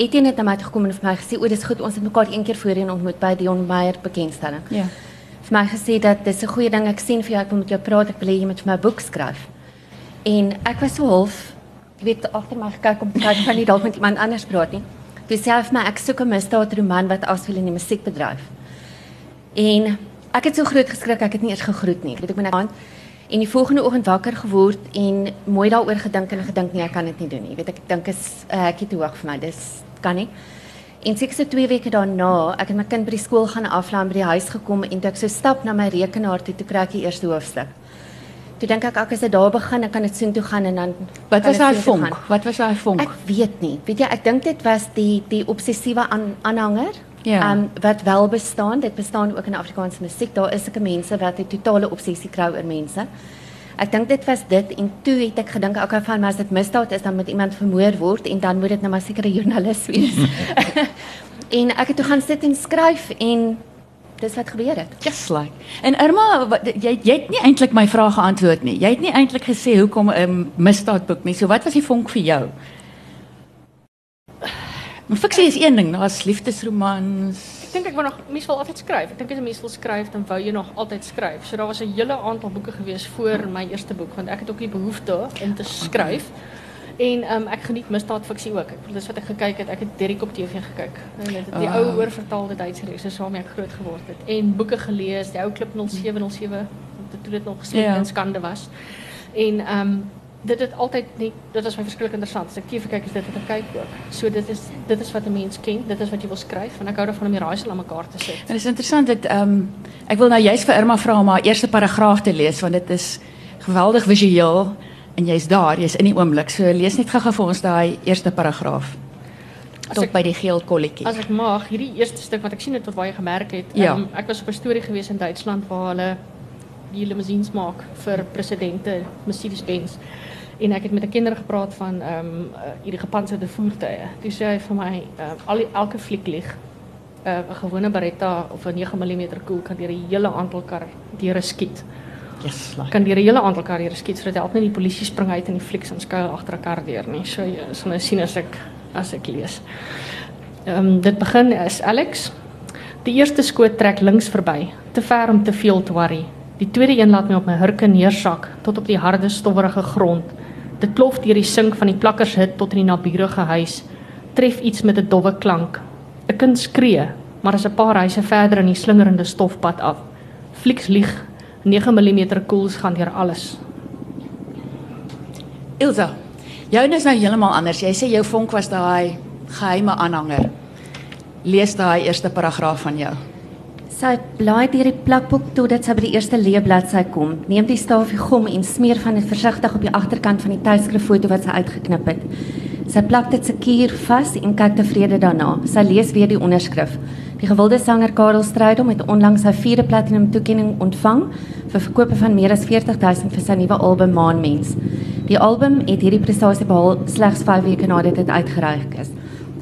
Etienne het na my toe gekom en vir my gesê, "O, dis goed, ons het mekaar een keer voorheen ontmoet by Dion Meyer bekendstelling." Ja. Vir my gesê dat dis 'n goeie ding. Ek sien vir jou, ek wil met jou praat. Ek wil hê jy moet vir my boek skryf. En ek was so half, jy weet, agter my gekyk om te kyk ek nie dalk met iemand anders praat nie. Toe sê hy vir my, "Ek soek 'n misdaadroman wat afspeel in die musiekbedryf." En ek het so groot geskrik, ek het nie eers gegroet nie. Weet ek moet aan en die volgende oggend wakker geword en mooi daaroor gedink en gedink nee, ek kan dit nie doen nie. Weet ek ek dink is uh, hekkie te hoog vir my. Dis kan nie. En seker so 2 weke daarna, ek het my kind by die skool gaan aflaai by die huis gekom en toe ek so stap na my rekenaar toe, toe kry ek die eerste hoofstuk. Toe dink ek ek as dit daar begin, ek kan dit soontoe gaan en dan Wat was daai vonk? Wat was daai vonk? Ek weet nie. Weet jy, ek dink dit was die die obsessiewe aan, aanhanger. Ja. Um, wat wel bestaan, dit bestaan ook in Afrikaanse musiek. Daar is sulke mense wat 'n totale obsessie kry oor mense. Ek dink dit was dit en toe het ek gedink okay van maar as dit misdaad is dan moet iemand vermoor word en dan moet dit nou maar seker 'n joernalis wees. en ek het toe gaan sit en skryf en dis wat gebeur het. Just like. En Irma, wat- jy jy het nie eintlik my vrae geantwoord nie. Jy het nie eintlik gesê hoekom 'n um, misdaadboek nie. So wat was die vonk vir jou? Maar fiksie is een ding, daar's liefdesromans. Dink ek wou nog mens wil altyd skryf. Ek dink as 'n mens wil skryf, dan wou jy nog altyd skryf. So daar was 'n hele aantal boeke gewees voor my eerste boek want ek het ook die behoefte om te skryf. En um, ek geniet misdaadfiksie ook. Ek dis wat ek gekyk het. Ek het Derrick op TV gekyk. En dit die Ah. ou oorvertaalde Duitse is waarmee ek groot geword het. En boeke gelees, die ou Klip 0707 dit toe dit nog gesien Ja. in skande was. En ehm um, dit het altyd net dit was my verskriklik interessant. As ek TV kyk is dit wat ek kyk ook. So dit is dit is wat 'n mens ken, dit is wat jy wil skryf en ek hou daarvan om die raaisel aan mekaar te sit. En dit is interessant dat ehm um, ek wil nou juist vir Irma vra om haar eerste paragraaf te lees want dit is geweldig visueel en jy's daar, jy's in die oomblik. So lees net gou-gou vir ons daai eerste paragraaf. As Tot ek- by die geel kolletjie. As ek mag, hierdie eerste stuk wat ek sien het tot waar jy gemerk het. Ja. ehm, ek was op 'n storie gewees in Duitsland waar hulle die limousines maak vir presidente Mercedes-Benz. En ek het met 'n kinder gepraat van ehm um, uh, hierdie gepantserde voertuie. Toe sê hy vir my, ehm al die, elke fliek lieg. Uh, 'n gewone Beretta of 'n 9 mm koel kan deur 'n hele aantal kar deure skiet. Yes, like. Kan deur 'n hele aantal kar deure skiet sodat help net die polisie spring uit in die flieks en skuil agter 'n kar deur nie. So jy sal nou sien as ek as ek lees. Ehm um, dit begin is Alex. Die eerste skoot trek links verby, te ver om te veel te worry. Die tweede een laat my op my hurke neersak tot op die harde stowwerige grond. Dit plof deur die sink van die plakkershut tot in die naburige huis. Tref iets met 'n dowwe klank. 'n Kind skree, maar is 'n paar huise verder in die slingerende stofpad af. Flieks lieg. 9 mm koels gaan deur alles. Ilse, joune is nou heeltemal anders. Jy sê jou vonk was daai geheime aanhanger. Lees daai eerste paragraaf van jou. Sy blaai deur die plakboek totdat sy by die eerste leebladsy kom. Neem die stafie gom en smeer van dit versigtig op die agterkant van die tydskriffoto wat sy uitgeknip het. Sy plak dit seker vas en kyk tevrede daarna. Sy lees weer die onderskrif. Die gewilde sanger Karel Strydom het onlangs sy vierde platinum toekenning ontvang vir verkope van meer as 40000 vir sy nuwe album Maanmens. Die album het hierdie prestasie behaal slegs 5 weke nadat dit uitgereik is.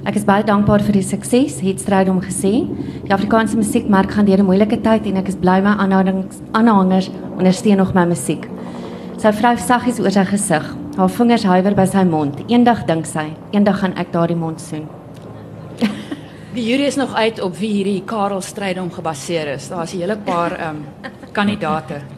Ek is baie dankbaar vir die sukses, het Strydom gesê. Die Afrikaanse musiekmark gaan deur 'n moeilike tyd en ek is bly my aanhangers ondersteun nog my musiek. Sy vryf saggies oor sy gesig. Haar vingers huiwer by sy mond. Eendag dink sy, eendag gaan ek daardie mond soen. Die jury is nog uit op wie hierdie Karel Strydom gebaseer is. Daar's 'n hele paar ehm um, kandidate.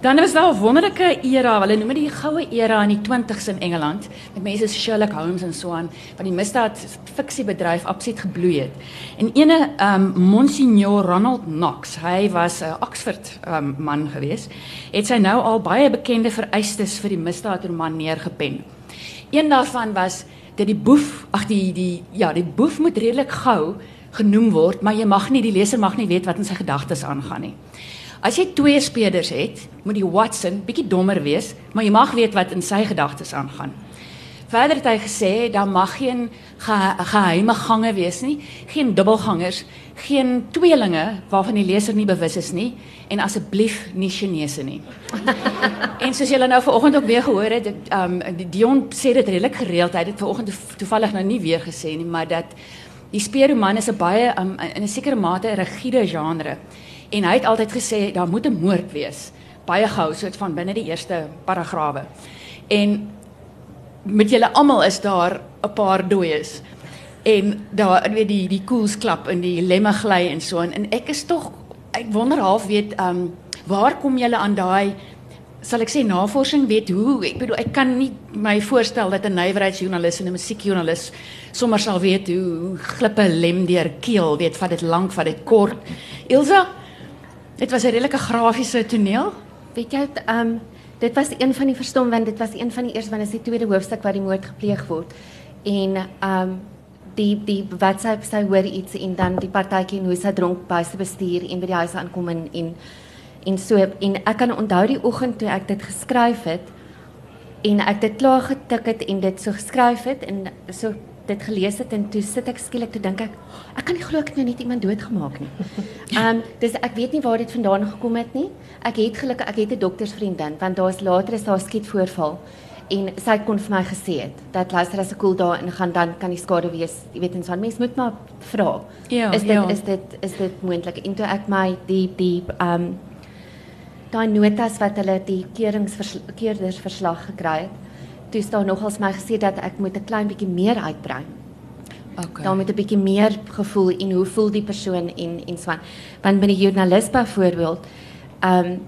Dan was daar 'n wonderlike era, hulle noem dit die goue era in die 20s in Engeland, met mense soos Sherlock Holmes en so aan, wat die misdaad fiksiebedryf absoluut gebloei het. En ene um, Monsignor Ronald Knox, hy was 'n Oxford um, man gewees, het sy nou al baie bekende vereistes vir die misdaadroman neergepen. Een daarvan was dat die boef, ag die die ja, die boef moet redelik gou genoem word, maar jy mag nie die leser mag nie weet wat in sy gedagtes aangaan nie. As jy twee spelers het, moet die Watson bietjie dommer wees, maar jy mag weet wat in sy gedagtes aangaan. Verder het hy gesê daar mag geen ge geheime gange wees nie, geen dubbelgangers, geen tweelinge waarvan die leser nie bewus is nie en asseblief nie Chinese nie. en soos julle nou vanoggend ook weer gehoor het, ehm um, die Dion sê dit redelik gereeld. Hy het dit vanoggend to toevallig nou nie weer gesê nie, maar dat die speerroman is 'n baie um, in 'n sekere mate 'n rigiede genre. En hy het altyd gesê daar moet 'n moord wees. Baie gou soort van binne die eerste paragrawe. En met julle almal is daar 'n paar dooies. en daar weet die die koelsklap in die lemmeglei en so en, en ek is tog ek wonder half weet um waar kom julle aan daai sal ek sê navorsing weet hoe ek bedoel ek kan nie my voorstel dat 'n nywerheidsjoernalis en 'n musiekjoernalis sommer sal weet hoe, glippe lem deur keel weet vat dit lank vat dit kort Ilse dit was 'n redelike grafiese toneel Weet jy, ehm um, dit was een van die verstom want dit was een van die eerste want dit is die tweede hoofstuk waar die moord gepleeg word. En ehm um, die die wat sy sy hoor iets en dan die partytjie en hoe sy dronk by sy bestuur en by die huis aankom en en en so en ek kan onthou die oggend toe ek dit geskryf het en ek dit klaar getik het en dit so geskryf het en so dit gelees het en toe sit ek skielik toe dink ek ek kan nie glo ek het nou net iemand doodgemaak nie. Ehm um, dis ek weet nie waar dit vandaan gekom het nie. Ek het gelukkig ek het 'n doktersvriendin want daar's later is daar skiet voorval en sy kon vir my gesê het dat luister as ek cool daar in gaan dan kan die skade wees. Jy weet ens van mens moet maar vra. Ja, is dit ja. is dit is dit moontlik en toe ek my die die ehm um, daai notas wat hulle die keuringsverslag gekry het. Toe is daar nogals my gesê dat ek moet 'n klein bietjie meer uitbrei. okay Daar moet 'n bietjie meer gevoel en hoe voel die persoon en en so aan. Want by die joernalis byvoorbeeld, ehm um,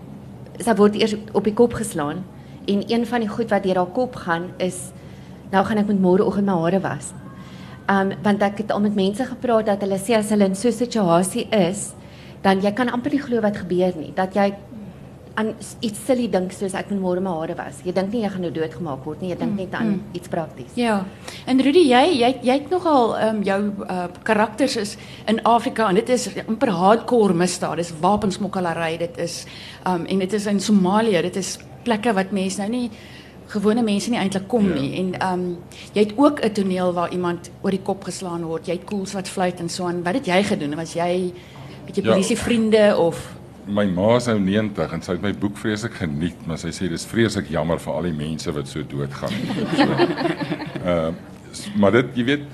sy word eers op die kop geslaan en een van die goed wat deur haar kop gaan is nou gaan ek met môreoggend my hare was. Ehm um, want ek het al met mense gepraat dat hulle sê as hulle in so 'n situasie is, dan jy kan amper nie glo wat gebeur nie, dat jy aan iets silly dink soos ek moet môre my hare was. Jy dink nie jy gaan nou doodgemaak word nie, jy dink net aan iets prakties. Ja. En Rudy, jy jy jy het nogal ehm um, jou uh, karakters is in Afrika en dit is amper hardcore misdaad. Dis wapensmokkelary, dit is ehm um, en dit is in Somalië. Dit is plekke wat mense nou nie gewone mense nie eintlik kom nie. En ehm um, jy het ook 'n toneel waar iemand oor die kop geslaan word. Jy het koels wat fluit en so aan. Wat het jy gedoen? Was jy met jou Ja. polisievriende of My ma is nou 90 en sy het my boek vreeslik geniet, maar sy sê dis vreeslik jammer vir al die mense wat so doodgaan. So, uh, maar dit jy weet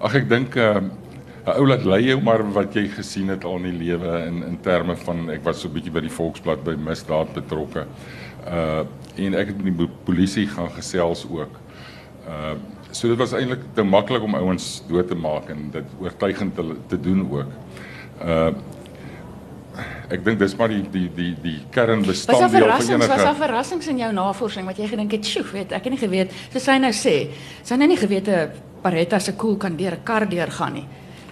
ag ek dink 'n uh, 'n ou laat lei jou maar wat jy gesien het al in die lewe in in terme van ek was so 'n bietjie by die Volksblad by misdaad betrokke. Uh en ek het met die polisie gaan gesels ook. Uh so dit was eintlik te maklik om ouens dood te maak en dit oortuigend te, te doen ook. Uh ek dink dis maar die die die die kernbestanddeel van verrassings, was enige daar verrassings in jou navorsing wat jy gedink het, "Sjoe, weet, ek het nie geweet." Soos sy nou sê, sy nou nie geweet 'n Baretta se koel kan deur 'n kar deurgaan nie.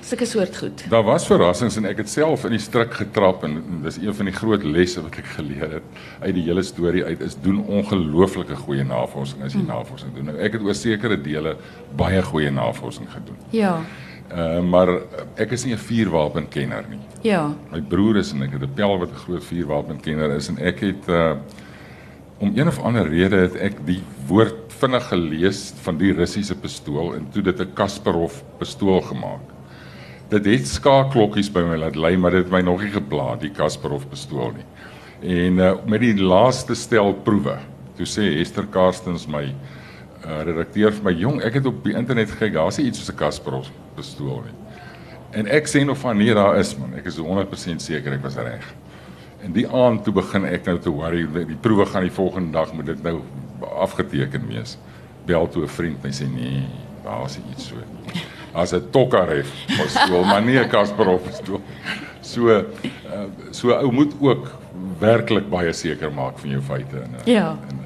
Sulke soort goed. Daar was verrassings en ek het self in die struik getrap en, en dis een van die groot lesse wat ek geleer het uit die hele storie uit is doen ongelooflike goeie navorsing as jy hmm. navorsing doen. Nou ek het oor sekere dele baie goeie navorsing gedoen. Ja. Uh maar ek is nie 'n vuurwapenkenner nie. Ja. My broer is en ek het 'n pel wat 'n groot vuurwapenkenner is en ek het uh om een of ander rede het ek die woord vinnig gelees van die Russiese pistool en toe dit 'n Kasparov pistool gemaak. Dit het skaakklokkies by my laat lei, maar dit het my nog nie gepla die Kasparov pistool nie. En uh, met die laaste stel proewe, toe sê Esther Karstens my uh, redakteur vir my jong, ek het op die internet gekyk, daar's iets soos 'n Kasparov pistool nie. En ek sê nog van nee daar is man, ek is 100% seker ek was reg. En die aand toe begin ek nou te worry, die proewe gaan die volgende dag moet dit nou afgeteken wees. Bel toe 'n vriend en sê nee, daar's iets so. As 'n Tokarev pistool, maar nie 'n Kasparov pistool. So uh, so ou moet ook werklik baie seker maak van jou feite in 'n Ja. in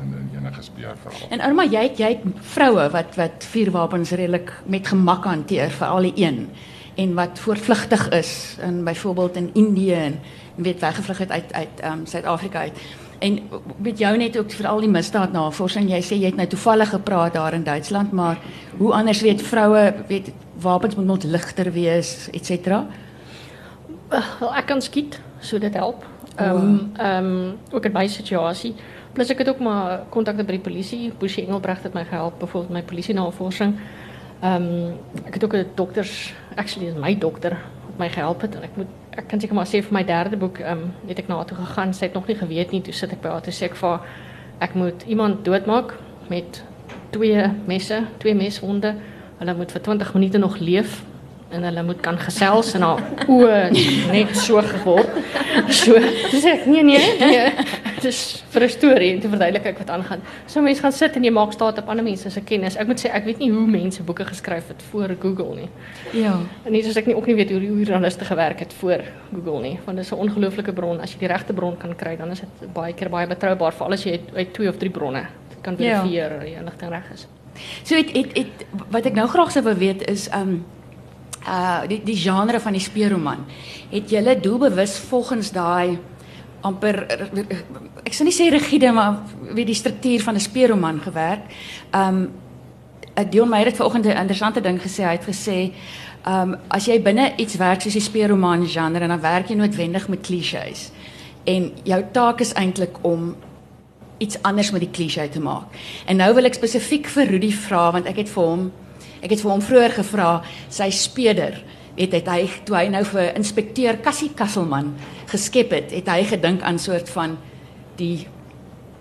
enige speurverhaal. En Irma, jy het, jy het vroue wat wat vuurwapens redelik met gemak hanteer, veral die een en wat voortvlugtig is in byvoorbeeld in Indië en weet weggevlug het uit uit ehm um, Suid-Afrika uit. En met jou net ook vir al die misdaadnavorsing, jy sê jy het nou toevallig gepraat daar in Duitsland, maar hoe anders weet vroue weet wapens moet moet ligter wees, et cetera. Wel, ek kan skiet, so dit help. Ehm um, ehm um, ook in my situasie. Plus ek het ook maar kontakte by die polisie. Boesie Engelbrecht het my gehelp byvoorbeeld my polisienavorsing. Ehm um, ek het ook 'n dokters, actually is my dokter wat my gehelp het en ek moet ek kan seker maar sê vir my derde boek ehm um, het ek na toe gegaan. Sy het nog nie geweet nie. Toe sit ek by haar toe sê ek vir haar ek moet iemand doodmaak met twee messe, twee meswonde. Hulle moet vir 20 minute nog leef en hulle moet kan gesels en haar oë net so geword. So, dis ek nee nee nee. dit is vir 'n storie en te verduidelik ek wat aangaan. So mense gaan sit en jy maak staat op ander mense se kennis. Ek moet sê ek weet nie hoe mense boeke geskryf het voor Google nie. Ja. En nie soos ek nie ook nie weet hoe die joernaliste gewerk het voor Google nie, want dit is 'n ongelooflike bron. As jy die regte bron kan kry, dan is dit baie keer baie betroubaar vir alles jy uit, uit twee of drie bronne kan Ja. verifieer dat die inligting reg is. So het, het, het wat ek nou graag sou wou weet is um uh die die genre van die speurroman. Het julle doelbewus volgens daai amper ek sou nie sê rigiede maar wie die struktuur van 'n speurroman gewerk. Um uh, Dion Meyer het vanoggend 'n interessante ding gesê. Hy het gesê um as jy binne iets werk soos die speurroman genre dan werk jy noodwendig met klisjées. En jou taak is eintlik om iets anders met die klise te maak. En nou wil ek spesifiek vir Rudy vra want ek het vir hom ek het vir hom vroeër gevra sy speder weet het hy toe hy nou vir inspekteur Cassie Kasselman geskep het, het hy gedink aan soort van die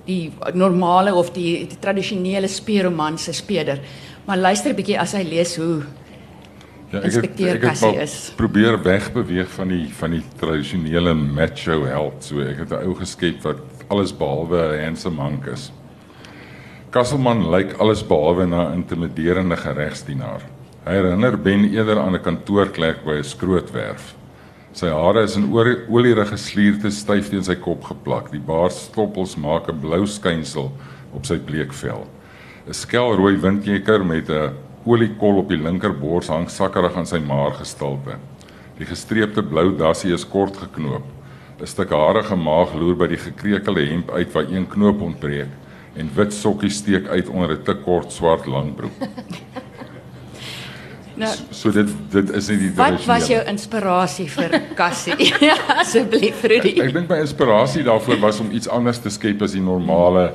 die normale of die, die tradisionele speerroman se speder. Maar luister 'n bietjie as hy lees hoe Ja, ek het, ek het is. probeer wegbeweeg van die van die tradisionele macho held. So ek het 'n ou geskep wat alles behalwe 'n handsome hunk is. Kasselman lyk alles behalwe na 'n intimiderende geregsdienaar. Hy herinner Ben eerder aan 'n kantoorklerk by 'n skrootwerf. Sy hare is in olie- olierige slierte styf teen sy kop geplak. Die baardstoppels maak 'n blou skynsel op sy bleek vel. 'n Skelrooi windjekker met 'n oliekol op die linkerbors hang sakkerig aan sy maar gestalte. Die gestreepte blou dassie is kort geknoop. 'n Stuk harige maag loer by die gekrekelde hemp uit waar een knoop ontbreek en wit sokkies steek uit onder 'n te kort swart langbroek. nou So dit dit is nie die wat was jou inspirasie vir Cassie? Ja, Asseblief Rudy. Ek dink my inspirasie daarvoor was om iets anders te skep as die normale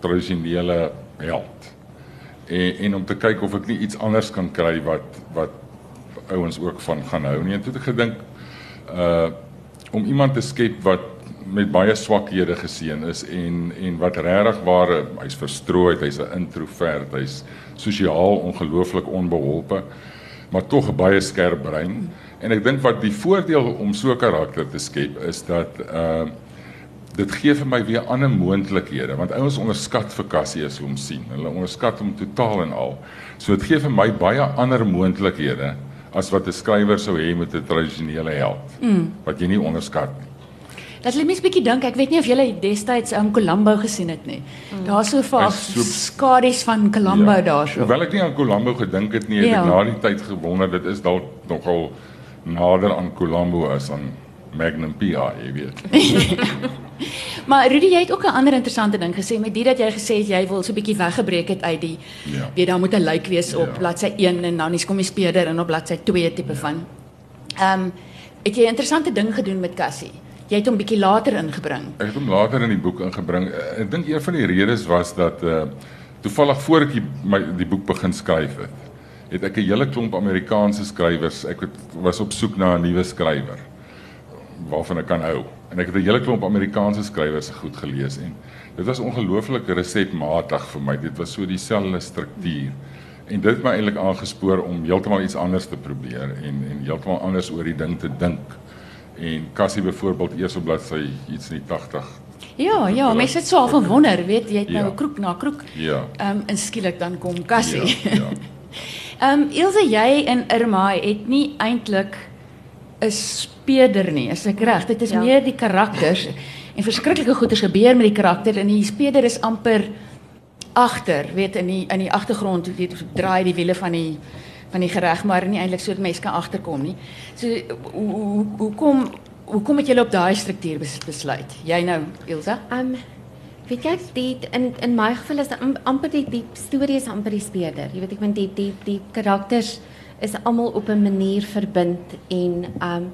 tradisionele held. En en om te kyk of ek nie iets anders kan kry wat wat ouens ook van gaan hou nie. En toe het ek gedink uh om iemand te skep wat met baie swakhede geseën is en en wat regtig waar hy's verstrooid, hy's 'n introvert, hy's sosiaal ongelooflik onbeholpe, maar tog 'n baie skerp brein. En ek dink wat die voordeel om so 'n karakter te skep is dat uh dit gee vir my weer ander moontlikhede want ouens onderskat vir Cassie as hulle hom sien. Hulle onderskat hom totaal en al. So dit gee vir my baie ander moontlikhede as wat 'n skrywer sou hê met 'n tradisionele held mm. wat jy nie onderskat nie. Dat laat mens bietjie dink, ek weet nie of julle destyds um, Columbo gesien het nie. Daar's so vaak Hy's so- skadu's van Columbo ja. daarso. Hoewel ek nie aan Columbo gedink het nie, het Ja. ek na die tyd gewonder dit is dalk nogal nader aan Columbo as aan Magnum PI, jy weet. Maar Rudy, jy het ook 'n ander interessante ding gesê met dit dat jy gesê het jy wil so 'n bietjie weggebreek het uit die Ja. weet daar moet 'n lijk wees op Ja. bladsy 1 en dan is kom die speeder en op bladsy 2 tipe van. Ehm um, het jy 'n interessante ding gedoen met Cassie. Jy het hom bietjie later ingebring. Ek het hom later in die boek ingebring. Eh, Ek dink een van die redes was dat uh toevallig voor ek die, my die boek begin skryf het, het ek 'n hele klomp Amerikaanse skrywers, ek het, was op soek na 'n nuwe skrywer waarvan ek kan hou. En ek het 'n hele klomp Amerikaanse skrywers goed gelees en dit was ongelooflik resepmatig vir my. Dit was so dieselfde struktuur. En dit het my eintlik aangespoor om heeltemal iets anders te probeer en en heeltemal anders oor die ding te dink. En Cassie byvoorbeeld eers op bladsy iets in die 80. Ja, ja, mense het so al verwonder, weet jy, het nou Ja. 'n kroek na kroek. Ja. Ehm um, en skielik dan kom Cassie. Ja, ja. Ehm um, Ilse, jy en Irma het nie eintlik 'n speeder nie, is ek reg? Dit is ja. Ja. meer die karakters en verskriklike goeders gebeur met die karakter en die speeder is amper agter, weet in die in die agtergrond, weet draai die wiele van die van die gereg, maar nie eintlik so dat mense kan agterkom nie. So hoe hoe hoe kom hoe kom het julle op daai struktuur bes- besluit? Jy nou, Ilse? Um weet jy die in in my geval is am- amper die die storie is amper die speeder. Jy weet ek meen die die die karakters is almal op 'n manier verbind en um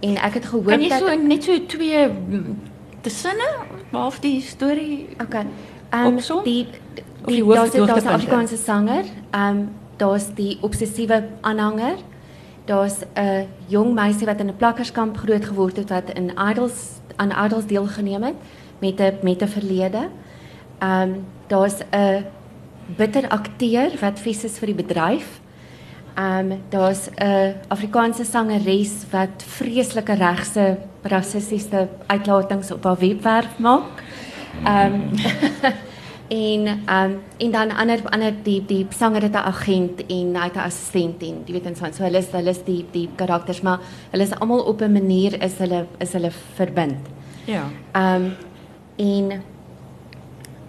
en ek het gehoor Kan jy dat so net so twee mm, tussinne half die storie Okay. Um Opsom? die Of die die hoof- daar's 'n? Afrikaanse sanger. Um daar's die obsessiewe aanhanger. Daar's 'n jong meisie wat in 'n plakkerskamp groot geword het wat in Idols aan Idols deelgeneem het met 'n met 'n verlede. Um daar's 'n bitter akteur wat vies is vir die bedryf. Um daar's 'n Afrikaanse sangeres wat vreeslike regse rassistiese uitlatings op haar webwerf maak. Ehm um, en ehm um, en dan ander ander die die sanger het 'n agent en hy het 'n assistent en jy weet en so so hulle is hulle is die die karakters maar hulle is almal op 'n manier is hulle is hulle verbind. Ja. Ehm um, en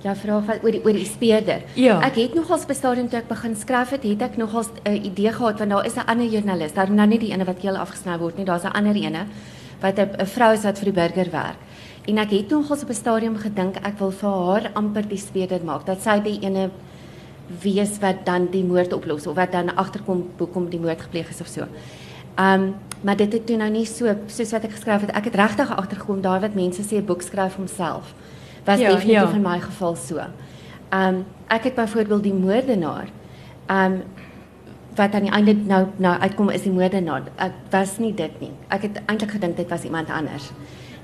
ja vra van oor die oor die speurder. Ja. Ek het nogals by stadium toe ek begin skryf het, het ek nogals 'n uh, idee gehad want daar is 'n ander joernalis, daar nou nie die ene wat heel afgesny word nie, daar's 'n ander ene wat 'n vrou is wat vir die burger werk. En ek het nogals op 'n stadium gedink ek wil vir haar amper die speurder maak dat sy die ene wees wat dan die moord oplos of wat dan agterkom hoekom die moord gepleeg is of so. Um maar dit het toe nou nie so soos wat ek geskryf het. Ek het regtig agtergekom daar wat mense sê 'n boek skryf homself. Was Ja, definitief ja. in my geval so. Um ek het byvoorbeeld die moordenaar um wat aan die einde nou nou uitkom is die moordenaar. Ek was nie dit nie. Ek het eintlik gedink dit was iemand anders.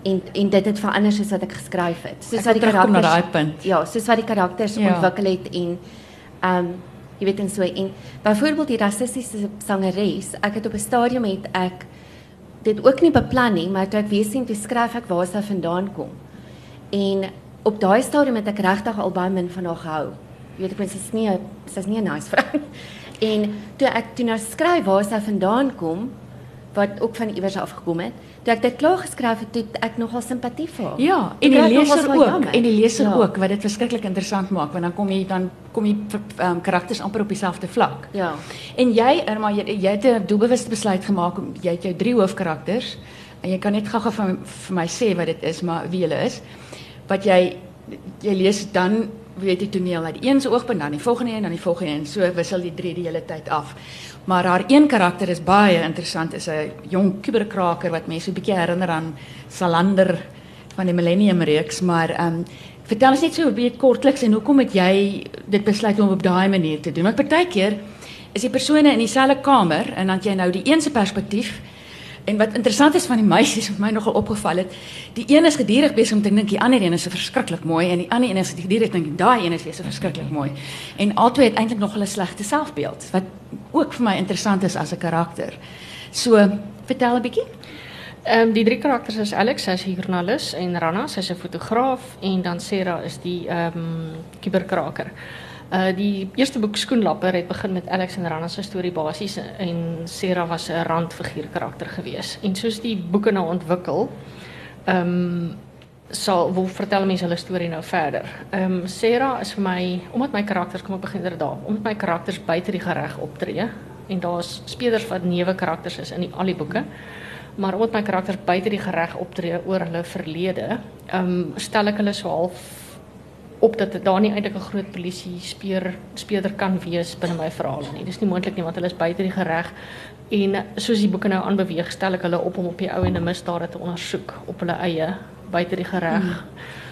En en dit het verander soos wat ek geskryf het. Soos wat die karakters punt. Ja, soos wat die karakters Ja. ontwikkel het en um jy weet en so en byvoorbeeld die rassistiese sangeres, ek het op 'n stadium het ek dit ook nie beplan nie, maar toe ek weer sien toe skryf ek waar sy vandaan kom. En op daai stadium het ek regtig al baie min van haar gehou. Jy weet ek mens sy's nie sy's nie 'n nice vrou. En toe ek toe nou skryf waar sy vandaan kom, wat ook van iewers af gekom het, toe ek dit klaar geskryf het, toe het ek nogal simpatie vir haar. Ja, en die nogal leser ook, jammer. en die leser Ja. ook wat dit verskriklik interessant maak want dan kom jy dan kom jy um, karakters amper op dieselfde vlak. Ja. En jy Irma, jy, jy het 'n doelbewuste besluit gemaak om jy het jou drie hoofkarakters en jy kan net gou-gou vir, vir my sê wat dit is, maar wie hulle is. Wat jy jy lees dan weet jy toneel uit die een se oogpunt dan die volgende een dan die volgende en so wissel die drie die hele tyd af. Maar haar een karakter is baie interessant, is 'n jong kuberkraker wat mense so 'n bietjie herinner aan Salander van die Millennium reeks, maar ehm vertel ons net so 'n bietjie kortliks en hoekom het jy dit besluit om op daai manier te doen? Want partykeer is die persone in dieselfde kamer en dan jy nou die een se perspektief En wat interessant is van die meisies wat my nogal opgeval het, die een is gedurig besig om te dink die ander een is so verskriklik mooi en die ander een is gedurig dink daai een is weer so verskriklik mooi. En albei het eintlik nogal 'n slegte selfbeeld wat ook vir my interessant is as 'n karakter. So, vertel 'n bietjie. Ehm um, die drie karakters is Alex, sy's 'n joernalis en Rana, sy's 'n fotograaf en dan Sarah is die ehm um. Uh die eerste boek Skoenlapper het begin met Alex en Rana se storie basies en Sarah was 'n randfiguur karakter gewees. En soos die boeke nou ontwikkel, ehm um, sal wil vertel mense hulle storie nou verder. Ehm um, Sarah is vir my omdat my karakters kom ek begin inderdaad, omdat my karakters buite die gereg optree en daar's spelers wat neuwe karakters is in die al die boeke. Maar omdat my karakters buite die gereg optree oor hulle verlede, ehm um, stel ek hulle so half op dat daar nie eintlik 'n groot polisie speer speurder kan wees binne my verhale nie. Dis nie moontlik nie want hulle is buite die gereg en soos die boeke nou aanbeweeg, stel ek hulle op om op die ou en 'n misdade te ondersoek op hulle eie buite die gereg. Hmm.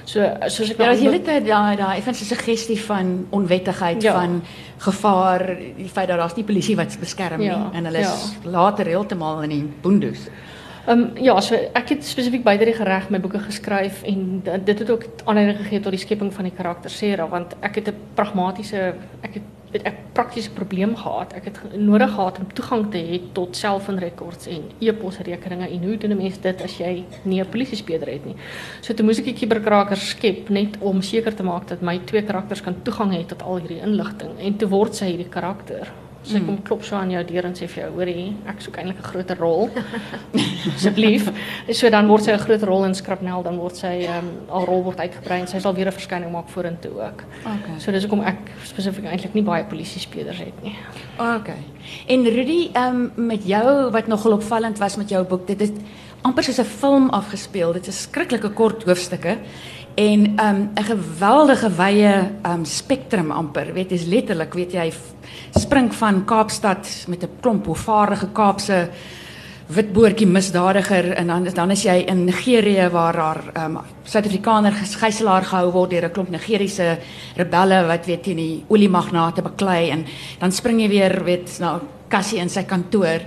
So soos ek Ja, nou die hele tyd daai daai effens 'n suggestie van onwettigheid, Ja. van gevaar, die feit dat daar's nie polisie wat beskerm Ja, nie en hulle is later heeltemal in die boondoes. Ehm um, ja, so ek het spesifiek buite die gereg my boeke geskryf en dit het ook aanleiding gegee tot die skepping van die karakter Sarah want ek het 'n pragmatiese ek het ek praktiese probleem gehad. Ek het nodig gehad om toegang te hê tot selfoonrekords en e-posrekeninge en hoe doen 'n mens dit as jy nie 'n polisiespeurder het nie. So toe moes ek die kuberkrakers skep net om seker te maak dat my twee karakters kan toegang hê tot al hierdie inligting en toe word sy hierdie karakter. So ek kom klop so aan jou deur en sê vir jou, hoorie, ek soek eintlik 'n groter rol. Asseblief. So dan word sy 'n groot rol in Skrapnel, dan word sy ehm um, haar rol word uitgebrei en sy sal weer 'n verskyning maak vorentoe ook. Okay. So dis hoekom ek spesifiek eintlik nie baie polisie spelers het nie. Okay. En Rudy, ehm um, met jou wat nogal opvallend was met jou boek, dit is amper soos 'n film afgespeel. Dit is skrikkelike kort hoofstukke en ehm um, 'n geweldige wye ehm um, spektrum amper. Weet jy's letterlik, weet jy, spring van Kaapstad met 'n klomp hoofvaardige Kaapse witboortjie misdadiger en dan dan is jy in Nigerië waar daar ehm um, Suid-Afrikaner gijslaar gehou word deur 'n klomp Nigeriese rebelle wat weet teen die oliemagnate baklei en dan spring jy weer weet na Cassie in sy kantoor.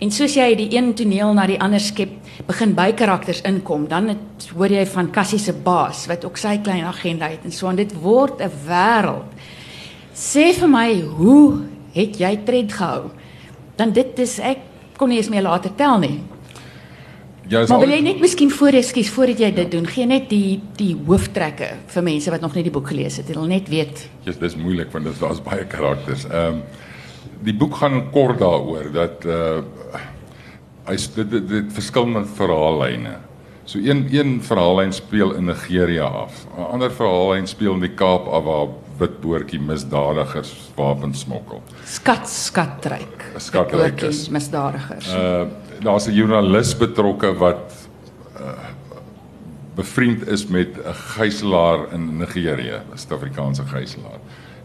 En soos jy die een toneel na die ander skep, begin by karakters inkom, dan het, hoor jy van Cassie se baas wat ook sy klein agenda het en so en dit word 'n wêreld. Sê vir my, hoe het jy tred gehou? Dan dit is ek kon nie eens meer later tel nie. Ja, Maar wil jy net miskien voor ekskuus voordat jy dit doen, gee net die die hooftrekke vir mense wat nog nie die boek gelees het. Hulle net weet. Ja, dis moeilik want dis daar's baie karakters. Ehm um, die boek gaan kort daaroor dat uh hy dit dit, dit verskillende verhaallyne. So een een verhaallyn speel in Nigeria af. 'n Ander verhaallyn speel in die Kaap af waar witboortjie misdadigers wapens smokkel. Skat skatryk. Skatryk is. misdadigers. Uh daar's 'n joernalis betrokke wat uh bevriend is met 'n gijslaer in Nigerië, 'n Suid-Afrikaanse gijslaer.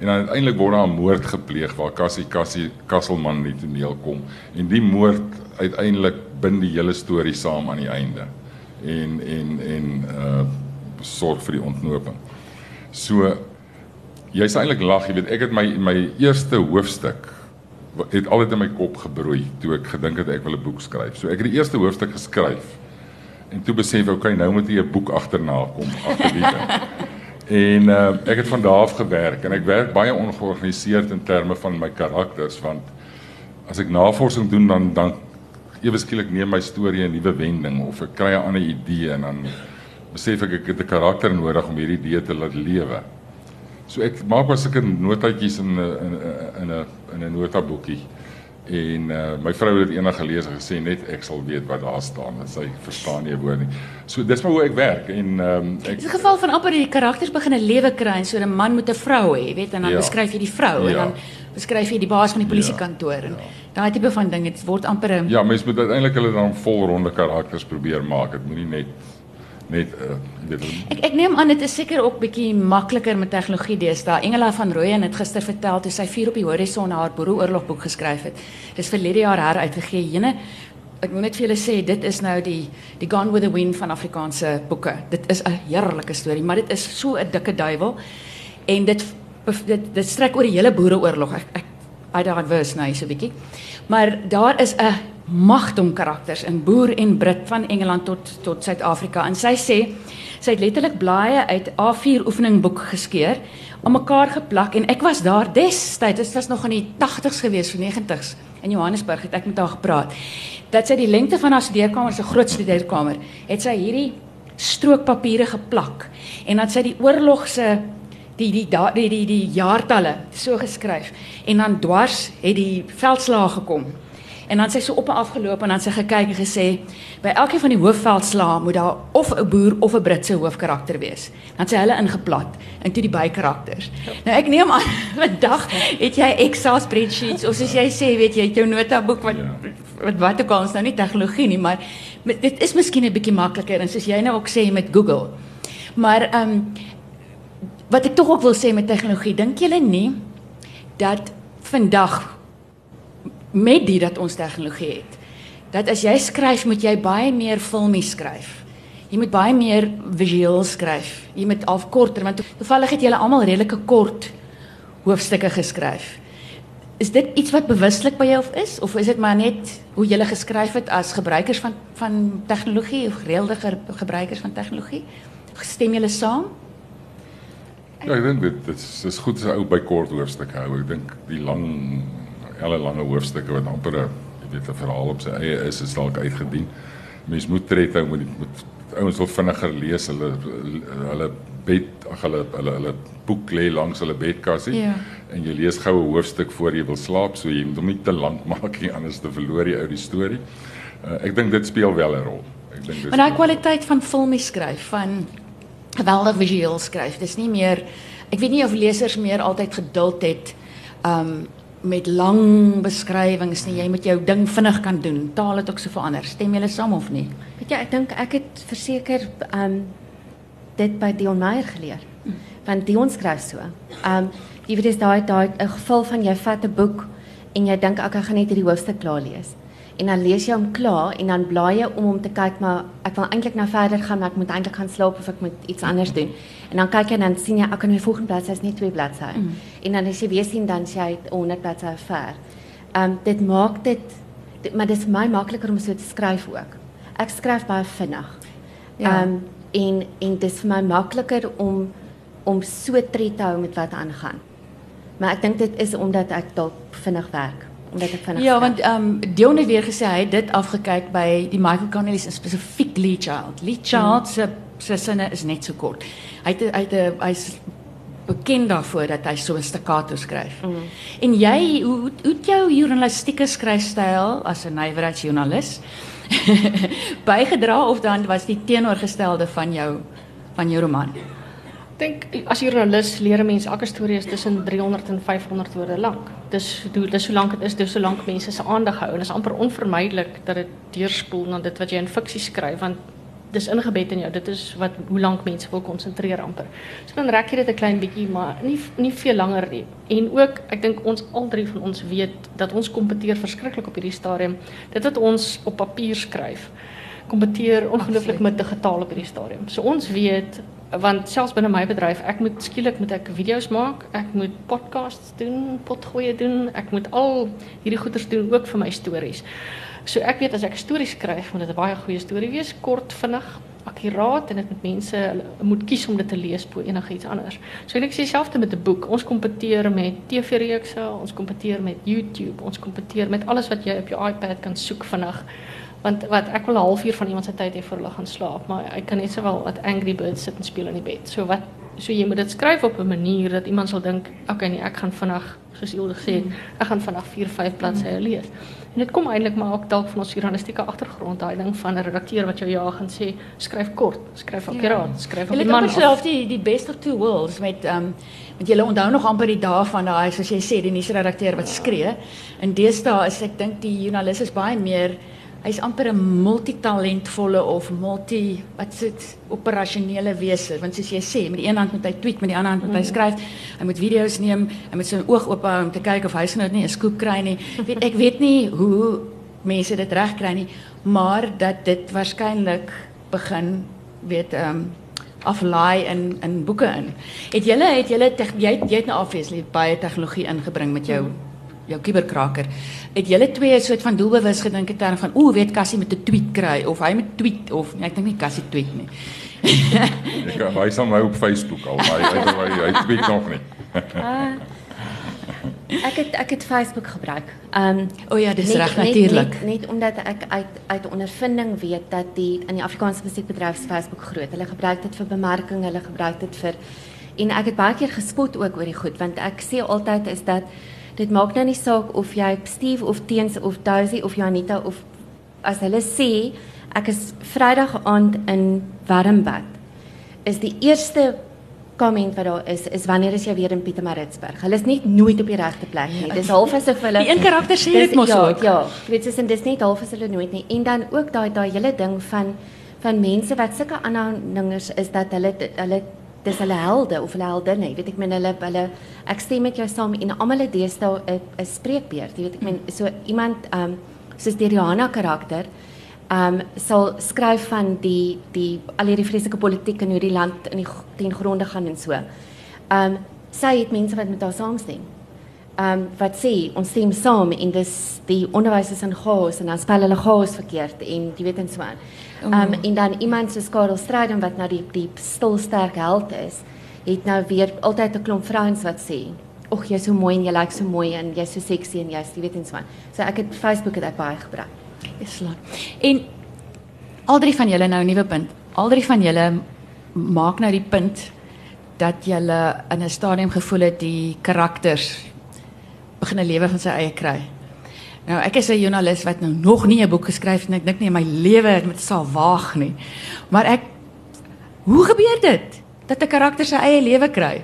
En uiteindelik word daar 'n moord gepleeg waar Cassie Cassie Kasselman in die toneel kom en die moord uiteindelik bind die hele storie saam aan die einde. En en en uh sorg vir die ontknoping. So jy's eintlik lag, jy weet ek het my my eerste hoofstuk het altyd in my kop gebroei toe ek gedink het ek wil 'n boek skryf. So ek het die eerste hoofstuk geskryf. En toe besef ek, okay, nou moet jy 'n boek agterna kom agter die ding. En uh, ek het van daar af gewerk en ek werk baie ongeorganiseerd in terme van my karakters want as ek navorsing doen dan dan ewe skielik neem my storie 'n nuwe wending of ek kry 'n ander idee en dan besef ek ek het 'n karakter nodig om hierdie idee te laat lewe. So ek maak maar sulke notaatjies in 'n in 'n in 'n in 'n notaboekie. En uh, my vrou het eendag gelees en gesê net ek sal weet wat daar staan en sy verstaan nie 'n woord nie. So dis maar hoe ek werk en um, ek Dit is 'n geval van amper die karakters begin 'n lewe kry en so 'n man moet 'n vrou hê, weet en dan Ja. beskryf jy die vrou en Ja. dan beskryf jy die baas van die polisiekantoor en daai tipe van ding, dit word amper 'n ja, mens moet uiteindelik hulle dan volronde karakters probeer maak. Dit moenie net weet hulle- Ek neem aan dit is seker ook bietjie makliker met tegnologie deesdae. Engela van Rooyen het gister vertel toe sy vuur op die horison haar boereoorlog boek geskryf het. Dis verlede jaar heruitgegee. Jene ek moet net vir julle sê dit is nou die die Gone with the Wind van Afrikaanse boeke. Dit is 'n heerlike storie, maar dit is so 'n dikke duiwel en dit dit dit strek oor die hele boereoorlog. Ek ek I verse nou so 'n bietjie. Maar daar is 'n magdom karakters in boer en Brit van Engeland tot tot Suid-Afrika. En sy sê sy het letterlik blaaie uit A4 oefeningboek geskeur, aan mekaar geplak en ek was daar destyds, dit was nog in die 80s gewees, of 90s. In Johannesburg het ek met haar gepraat. Dat sy die lengte van haar studeerkamer, sy groot studeerkamer, het sy hierdie strookpapiere geplak en dan sy die oorlog se die die die die die jaartalle so geskryf en dan dwars het die veldslae gekom. En dan sy so op en af geloop en dan sy gekyk en gesê by elkeen van die hoofveldslae moet daar of 'n boer of 'n Britse hoofkarakter wees. Dan sy hulle ingeplat in toe die bykarakters. Nou ek neem aan vandag het jy Excel spreadsheets of soos jy sê weet jy het jou notaboek wat Ja. wat wat ook al is nou nie tegnologie nie, maar dit is miskien 'n bietjie makliker en soos jy nou ook sê met Google. Maar ehm um, wat ek tog ook wil sê met tegnologie, dink julle nie dat vandag met die dat ons tegnologie het, dat as jy skryf, moet jy baie meer filmies skryf. Jy moet baie meer visueel skryf. Jy moet half korter want toevallig het julle almal redelike kort hoofstukke geskryf. Is dit iets wat bewuslik by jou of is of is dit maar net hoe jy geskryf het as gebruikers van van tegnologie of gereelde ge- gebruikers van tegnologie? Stem julle saam? Ja, ek dink dit dit is dis goed as 'n ou by kort hoofstukke hou. Ek dink die lang hele lange hoofstukke wat amper 'n jy weet 'n verhaal op sy eie is, is dalk uitgedien. Mens moet tred hou met die met ouens wil vinniger lees. Hulle hulle bed ag hulle hulle hulle boek lê langs hulle bedkassie Ja. en jy lees gou 'n hoofstuk voor jy wil slaap, so jy moet hom nie te lank maak nie anders te verloor jy uit die storie. Uh, ek dink dit speel wel 'n rol. Ek dink dit Maar daai kwaliteit van filmies skryf, van geweldig visueel skryf. Dis nie meer ek weet nie of lesers meer altyd geduld het um met lang beskrywings nie. Jy moet jou ding vinnig kan doen. Taal het ook so verander. Stem julle saam of nie? Weet jy, ek dink ek het verseker um dit by Dion Meyer geleer. Want Dion skryf so. Um jy weet dis daai daai 'n geval van jy vat 'n boek en jy dink ek gaan net hierdie hoofstuk klaar lees. En dan lees jy hom klaar en dan blaai jy om om te kyk maar ek wil eintlik nou verder gaan maar ek moet eintlik gaan slaap of ek moet iets anders doen. En dan kyk jy en dan sien jy ek kan my volgende bladsy is net twee bladsye. Mm. En dan as jy weer sien dan sê jy 100 bladsye ver. Um dit maak dit, dit maar dit is my makliker om so te skryf ook. Ek skryf baie vinnig. Ja. Ehm um, en en dit is vir my makliker om om so tred te hou met wat aangaan. Maar ek dink dit is omdat ek dalk vinnig werk omdat ek vinnig Ja, skryf. want ehm um, Dion het weer gesê hy het dit afgekyk by die Michael Connelly's en spesifiek Lee Child. Lee Child se se sinne is net so kort. Hy het hy het 'n hy's bekend daarvoor dat hy so 'n staccato skryf. Mm. En jy hoe hoe jou journalistieke skryfstyl as 'n nywerheidsjoernalis bygedra of dan was die teenoorgestelde van jou van jou roman? Dink as joernalis leer 'n mens elke storie is tussen 300 en 500 woorde lank. Dis hoe dis so lank dit is, dis so lank mense se aandag hou en is amper onvermydelik dat dit deurspoel na dit wat jy in fiksie skryf want dis ingebed in jou. Dit is wat hoe lank mense wil konsentreer amper. So dan rek jy dit 'n klein bietjie, maar nie nie veel langer nie. En ook ek dink ons al drie van ons weet dat ons kompeteer verskriklik op hierdie stadium. Dit wat ons op papier skryf kompeteer ongelooflik met digitaal op hierdie stadium. So ons weet want selfs binne my bedryf, ek moet skielik moet ek video's maak, ek moet podcasts doen, potgoeie doen, ek moet al hierdie goeders doen ook vir my stories. So ek weet as ek 'n storie skryf, moet dit 'n baie goeie storie wees, kort, vinnig, akkuraat en dit moet mense moet kies om dit te lees bo enigiets anders. So ek sê dieselfde met 'n boek. Ons kompeteer met TV-reekse, ons kompeteer met YouTube, ons kompeteer met alles wat jy op jou iPad kan soek vinnig. Want wat ek wil 'n halfuur van iemand se tyd hê voor hulle gaan slaap, maar ek kan net sowel wat Angry Birds sit en speel in die bed. So wat so jy moet dit skryf op 'n manier dat iemand sal dink, okay nee, ek gaan vinnig, soos Ilde gesê het, ek gaan vinnig 4, 5 bladsye lees. En dit kom eintlik maar ook dalk van ons journalistieke agtergrond, daai ding van 'n redakteur wat jou jaag en sê skryf kort, skryf akkuraat, skryf op die het man. amper self die die best of two worlds met ehm um, met julle onthou nog amper die dae van daai soos jy sê die nuusredakteur wat skree. In deesdae is ek dink die joernalis is baie meer hy's amper 'n multitalentvolle of multi wat sit operasionele wese want soos jy sê met die een hand moet hy tweet met die ander hand moet hy skryf hy moet video's neem hy moet sy oog oop hou om te kyk of hy se nou nie 'n skoep kry nie weet ek weet nie hoe mense dit reg kry nie maar dat dit waarskynlik begin weet ehm um, aflaai in in boeke in. Het julle het julle jy jy het nou obviously baie tegnologie ingebring met jou jou kuberkraker. Het julle twee 'n soort van doelbewus gedink in terme van ooh, weet Cassie met 'n tweet kry of hy met tweet of nee, ek dink nie Cassie tweet nie. Ek hy sal my op Facebook al, maar hy hy, hy, hy tweet nog nie. Ek het ek het Facebook gebruik. Um O ja, dis reg natuurlik. Net, net omdat ek uit uit ondervinding weet dat die in die Afrikaanse musiekbedryf se Facebook groot. Hulle gebruik dit vir bemarking, hulle gebruik dit vir en ek het baie keer gespot ook oor die goed want ek sê altyd is dat dit maak nou nie saak of jy Steve of Teens of Daisy of Janita of as hulle sê ek is Vrydag aand in Warmbad is die eerste comment wat daar is is wanneer is jy weer in Pietermaritzburg? Hulle is net nooit op die regte plek nie. Dis half asof hulle Die een karakter sê dit mos ja, ook. Ja, jy weet dis en dis net half as hulle nooit nie. En dan ook daai daai hele ding van van mense wat sulke aanhangers is dat hulle hulle dis hulle helde of hulle heldinne. Jy weet ek meen hulle hulle ek stem met jou saam en almal het deesdae 'n 'n spreekbeurt. Jy weet ek meen so iemand um soos die Rihanna karakter um sal skryf van die die al hierdie vreeslike politiek en hoe die land in die ten gronde gaan en so. Um sy het mense wat met haar saamstem. Um wat sê ons stem saam en dis die onderwys is in chaos en dan spel hulle chaos verkeerd en jy weet en so aan. Um en dan iemand soos Karel Strydom wat nou die die stil sterk held is, het nou weer altyd 'n klomp vrouens wat sê Ag jy's so mooi en jy lyk so mooi en jy's so sexy en jy's jy weet en so aan. So ek het Facebook het ek baie gebruik. Islam. En al drie van julle nou 'n nuwe punt. Al drie van julle maak nou die punt dat julle in 'n stadium gevoel het die karakters begin 'n lewe van sy eie kry. Nou ek is 'n joernalis wat nou nog nie 'n boek geskryf het en ek dink nie in my lewe met sal waag nie. Maar ek hoe gebeur dit dat 'n karakter sy eie lewe kry?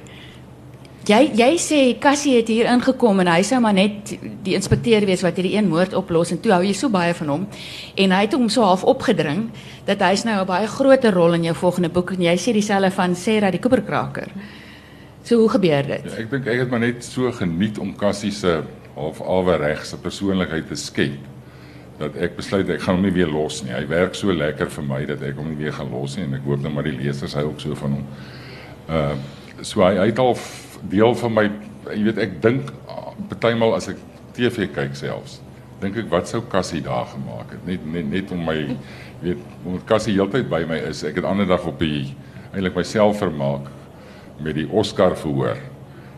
Jy jy sê Cassie het hier ingekom en hy sou maar net die inspekteur wees wat hierdie een moord oplos en toe hou jy so baie van hom en hy het hom so half opgedring dat hy's nou 'n baie groter rol in jou volgende boek en jy sê dieselfde van Sarah die koeperkraker. So hoe gebeur dit? Ja, ek dink ek het maar net so geniet om Cassie se half alweregse persoonlikheid te skep dat ek besluit ek gaan hom nie weer los nie. Hy werk so lekker vir my dat ek hom nie weer gaan los nie en ek hoop nou maar die lesers hou ook so van hom. Uh so hy hy het al deel van my jy weet ek dink ah, partymal as ek TV kyk selfs dink ek wat sou Cassie daar gemaak het net net net om my weet omdat Cassie heeltyd by my is ek het ander dag op die eintlik myself vermaak met die Oscar verhoor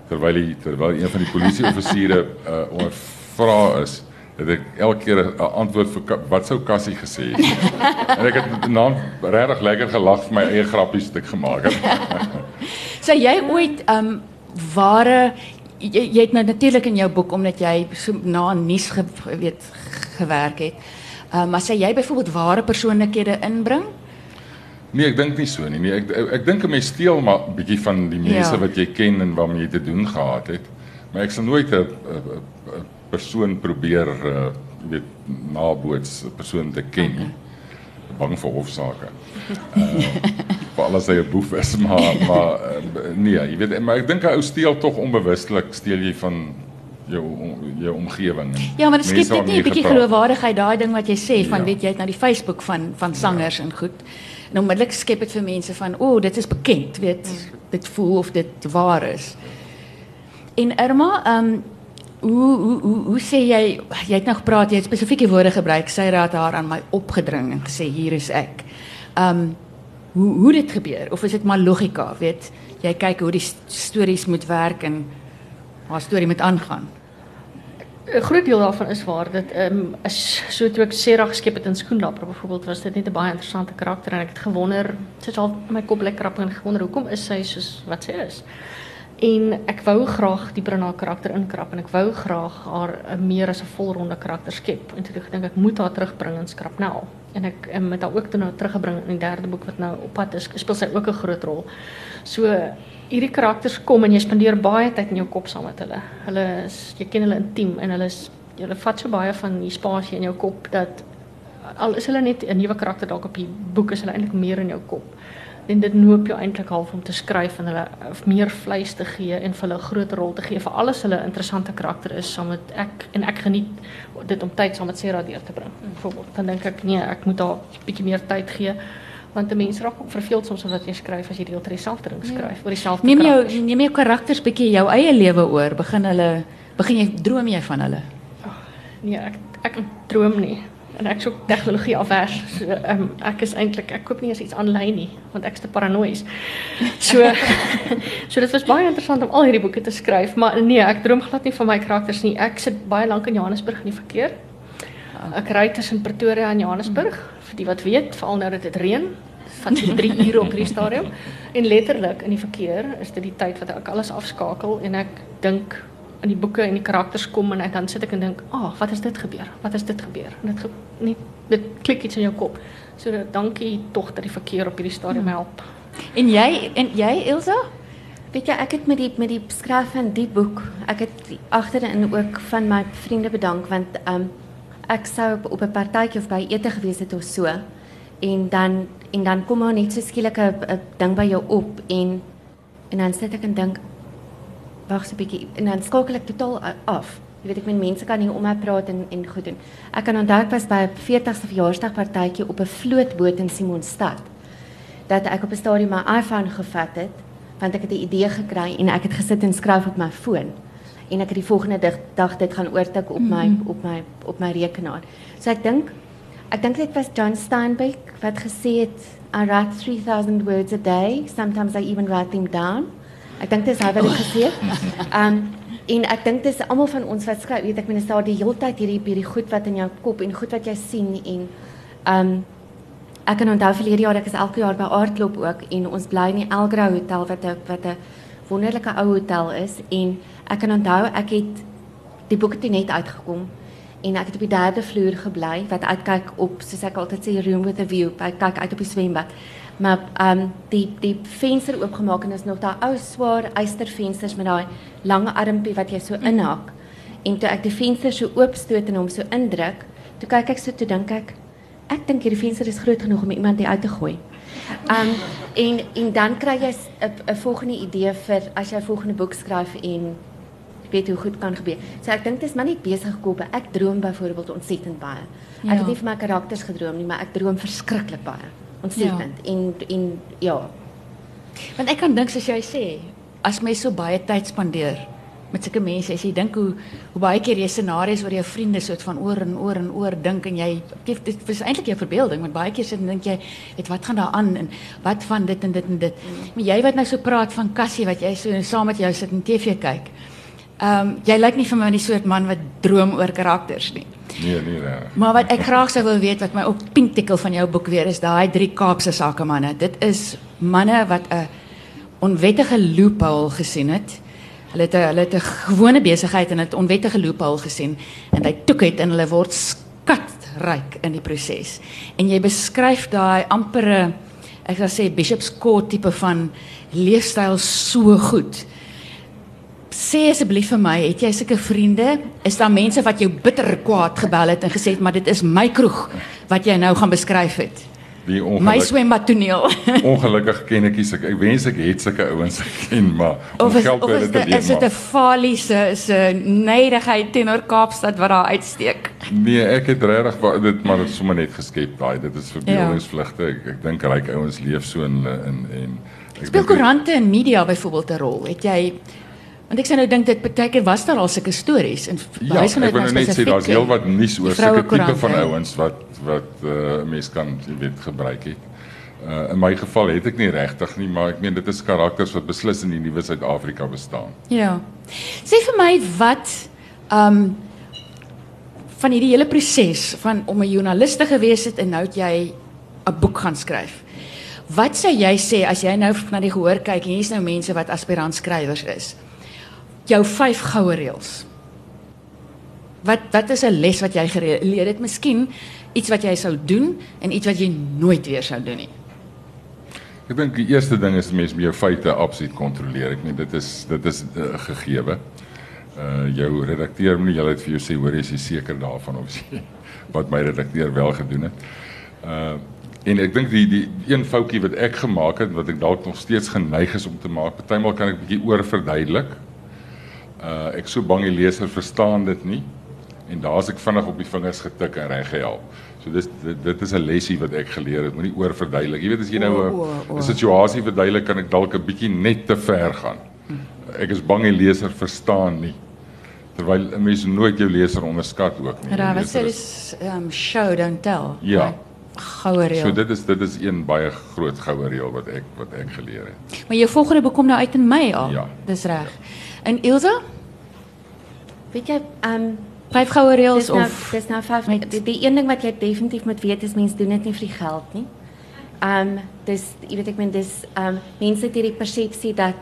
terwyl hy terwyl een van die polisieoffisiere uh, onder vra is, het ek elke keer 'n antwoord vir wat sou Cassie gesê het. en ek het naam regtig lekker gelag vir my eie grappies wat ek gemaak het. Sê jy ooit um, ware jy, jy het nou natuurlik in jou boek omdat jy so na nuus ge, weet gewerk het. Um, maar sê jy byvoorbeeld ware persoonlikhede inbring? Nee, ek dink nie so nie. Nee, ek ek, ek dink 'n mens steel maar 'n bietjie van die mense ja. wat jy ken en waarmee jy te doen gehad het. Maar ek sal nooit 'n persoon probeer uh weet naboots 'n persoon te ken nie. Okay. Bang vir hofsaake. Uh vir alles hy 'n boef is, maar maar uh, nee, jy weet maar ek dink 'n ou steel tog onbewustelik steel jy van jou jou omgewing. Ja, maar dit skep net nie 'n bietjie geloofwaardigheid daai ding wat jy sê van ja. weet jy het na die Facebook van van sangers ja. en goed. En onmiddellik skep dit vir mense van oh, dit is bekend, weet dit voel of dit waar is. En Irma, ehm um, hoe hoe hoe hoe sê jy jy het nou gepraat jy het spesifieke woorde gebruik sy raad haar aan my opgedring en gesê hier is ek. Um hoe hoe dit gebeur of is dit maar logika weet jy kyk hoe die stories moet werk en haar storie moet aangaan. 'n Groot deel daarvan is waar dit ehm um, so toe ek Sarah geskep het in Skoenlapper byvoorbeeld was dit net 'n baie interessante karakter en ek het gewonder sit al my kop lekker op en gewonder hoekom is sy soos wat sy is? En ek wou graag dieper in haar karakter inkrap en ek wou graag haar uh, meer as 'n volronde karakter skep. En toe ek dink ek moet haar terugbring in Skrapnel en ek um, met haar ook toe nou teruggebring in die derde boek wat nou op pad is speel sy ook 'n groot rol. So hierdie karakters kom en jy spandeer baie tyd in jou kop saam met hulle. Hulle is jy ken hulle intiem en hulle is hulle vat so baie van die spasie in jou kop dat al is hulle net 'n nuwe karakter dalk op die boek is hulle eintlik meer in jou kop en dit noop jou eintlik half om te skryf en hulle meer vleis te gee en vir hulle 'n groter rol te gee vir alles hulle interessante karakter is saam met ek en ek geniet dit om tyd saam met Sarah deur te bring. Byvoorbeeld, dan dink ek nee, ek moet haar 'n bietjie meer tyd gee want die mense raak verveeld soms omdat jy skryf as jy deel ter dieselfde ding skryf ja. oor dieselfde Neem jou neem jou karakters bietjie jou eie lewe oor, begin hulle begin jy droom jy van hulle? Oh, nee, ek ek droom nie en ek soek tegnologie afwers. So, um, ek is eintlik ek koop nie eens iets aanlyn nie want ek is te paranoïes. So so dit was baie interessant om al hierdie boeke te skryf, maar nee, ek droom glad nie van my karakters nie. Ek sit baie lank in Johannesburg in die verkeer. Ek ry tussen Pretoria en Johannesburg, vir die wat weet, veral nou dat dit reën van 3 ure op hierdie stadium en letterlik in die verkeer is dit die tyd wat ek alles afskakel en ek dink in die boeke en die karakters kom en dan sit ek en dink, "Ag, oh, wat is dit gebeur? Wat is dit gebeur?" En dit nie dit klik iets in jou kop. So dankie tog dat die verkeer op hierdie stadium hmm. help. En jy en jy Elsa? Weet jy, ek het met die met die skryf van die boek, ek het agterin ook van my vriende bedank want um ek sou op, op 'n partytjie of by ete gewees het of so en dan en dan kom maar net so skielik 'n ding by jou op en en dan sit ek en dink wag so 'n bietjie en dan skakel ek totaal af. Jy weet ek met mense kan nie om my praat en en goed doen. Ek kan onthou ek was by 'n 40ste verjaarsdag partytjie op 'n vlootboot in Simonstad. Dat ek op 'n stadium my iPhone gevat het, want ek het 'n idee gekry en ek het gesit en skryf op my foon. En ek het die volgende dag, dag dit gaan oortik op my mm -hmm. op my op my rekenaar. So ek dink ek dink dit was John Steinbeck wat gesê het I write 3000 words a day, sometimes I even write them down. Ek dink dis hy wat dit gesê het. Um en ek dink dis almal van ons wat skryf, weet ek mens daar die hele tyd hierdie hierdie goed wat in jou kop en goed wat jy sien en um ek kan onthou verlede jaar ek is elke jaar by Aardklop ook en ons bly in die Elgra Hotel wat 'n wat 'n wonderlike ou hotel is en ek kan onthou ek het die boek het net uitgekom en ek het op die derde vloer gebly wat uitkyk op soos ek altyd sê room with a view, ek kyk uit op die swembad maar ehm um, die die venster oopgemaak en is nog daai ou swaar eystervensters met daai lang armpie wat jy so inhak. En toe ek die venster so oopstoot en hom so indruk, toe kyk ek so toe dink ek ek dink hierdie venster is groot genoeg om iemand uit te gooi. Um, en en dan kry jy 'n volgende idee vir as jy 'n volgende boek skryf en weet hoe goed kan gebeur. So ek dink dit is maar net besig gekom. Ek droom byvoorbeeld ontsettend baie. Ek ja. het nie vir my karakters gedroom nie, maar ek droom verskriklik baie ontsettend ja. en en ja. Want ek kan dink soos jy sê, as mens so baie tyd spandeer met sulke mense, as jy dink hoe hoe baie keer jy scenario's oor jou vriende soort van oor en oor en oor dink en jy dit is eintlik jou verbeelding, want baie keer sit en dink jy, "Het wat gaan daar aan en wat van dit en dit en dit." Mm. Maar jy wat nou so praat van Cassie wat jy so saam met jou sit en TV kyk. Ehm um, jy lyk nie vir my die soort man wat droom oor karakters nie. Nee, nee, nee. Maar wat ek graag sou wil weet wat my op pinktikkel van jou boek weer is, daai drie Kaapse sakemanne. Dit is manne wat 'n onwettige loophole gesien het. Hulle het hulle het 'n gewone besigheid en 'n onwettige loophole gesien en hy toek het en hulle word skatryk in die proses. En jy beskryf daai ampere ek sal sê Bishop's Court tipe van leefstyl so goed. Sê asseblief vir my, het jy sulke vriende? Is daar mense wat jou bitter kwaad gebel het en gesê het maar dit is my kroeg wat jy nou gaan beskryf het? Die My ongeluk, swembad toneel. ongelukkig ken ek sulke ek wens ek het sulke ouens geken, maar Of is, geld of is, dit, is dit. 'n falie se se neidigheid teenoor Kaapstad wat daar uitsteek? Nee, ek het regtig dit maar dit is sommer net geskep daai. Dit is verbeeldingsvlugte. Ek, ek dink ryk ouens leef so in in en Speel koerante en media byvoorbeeld 'n rol? Het jy want ek sê nou dink dit baie keer was daar al sulke stories en Ja, ek wil nou net sê daar's heelwat nuus oor sulke tipe van ouens wat wat uh, 'n mens kan jy weet gebruik het. Uh, in my geval het ek nie regtig nie, maar ek meen dit is karakters wat beslis in die nuwe Suid-Afrika bestaan. Ja. Sê vir my wat ehm um, van hierdie hele proses van om 'n joernalis te gewees het en nou het jy 'n boek gaan skryf. Wat sou jy sê as jy nou na die gehoor kyk en hier's nou mense wat aspirant skrywers is? Jou vyf goue reëls. Wat wat is 'n les wat jy geleer het? Miskien iets wat jy sou doen en iets wat jy nooit weer sou doen nie. Ek dink die eerste ding is mense met jou feite absoluut kontroleer. Ek meen dit is dit is 'n uh, gegewe. Uh jou redakteur moet jy het vir jou sê hoor is jy seker daarvan of jy wat my redakteur wel gedoen het. Uh en ek dink die die een foutjie wat ek gemaak het wat ek dalk nog steeds geneig is om te maak, partymal kan ek bietjie oorverduidelik. Uh ek so bang die leser verstaan dit nie en daar's ek vinnig op die vingers getik en reg gehelp. So dis dit, dit is 'n lesie wat ek geleer het. Moenie oorverduidelik. Jy weet as jy nou 'n situasie verduidelik kan ek dalk 'n bietjie net te ver gaan. Ek is bang die leser verstaan nie. Terwyl 'n mens nooit jou leser onderskat ook nie. Ja, sê leser dis um show don't tell. Ja. Goue reël. So dit is dit is een baie groot goue reël wat ek wat ek geleer het. Maar jou volgende boek kom nou uit in Mei al. Ja. Dis reg. En Ilse, Weet jy, ehm vyf goue reëls nou of dis nou vyf met- die, die een ding wat jy definitief moet weet is mense doen dit nie vir die geld nie. Ehm dis jy weet ek meen dis ehm mense het hierdie persepsie dat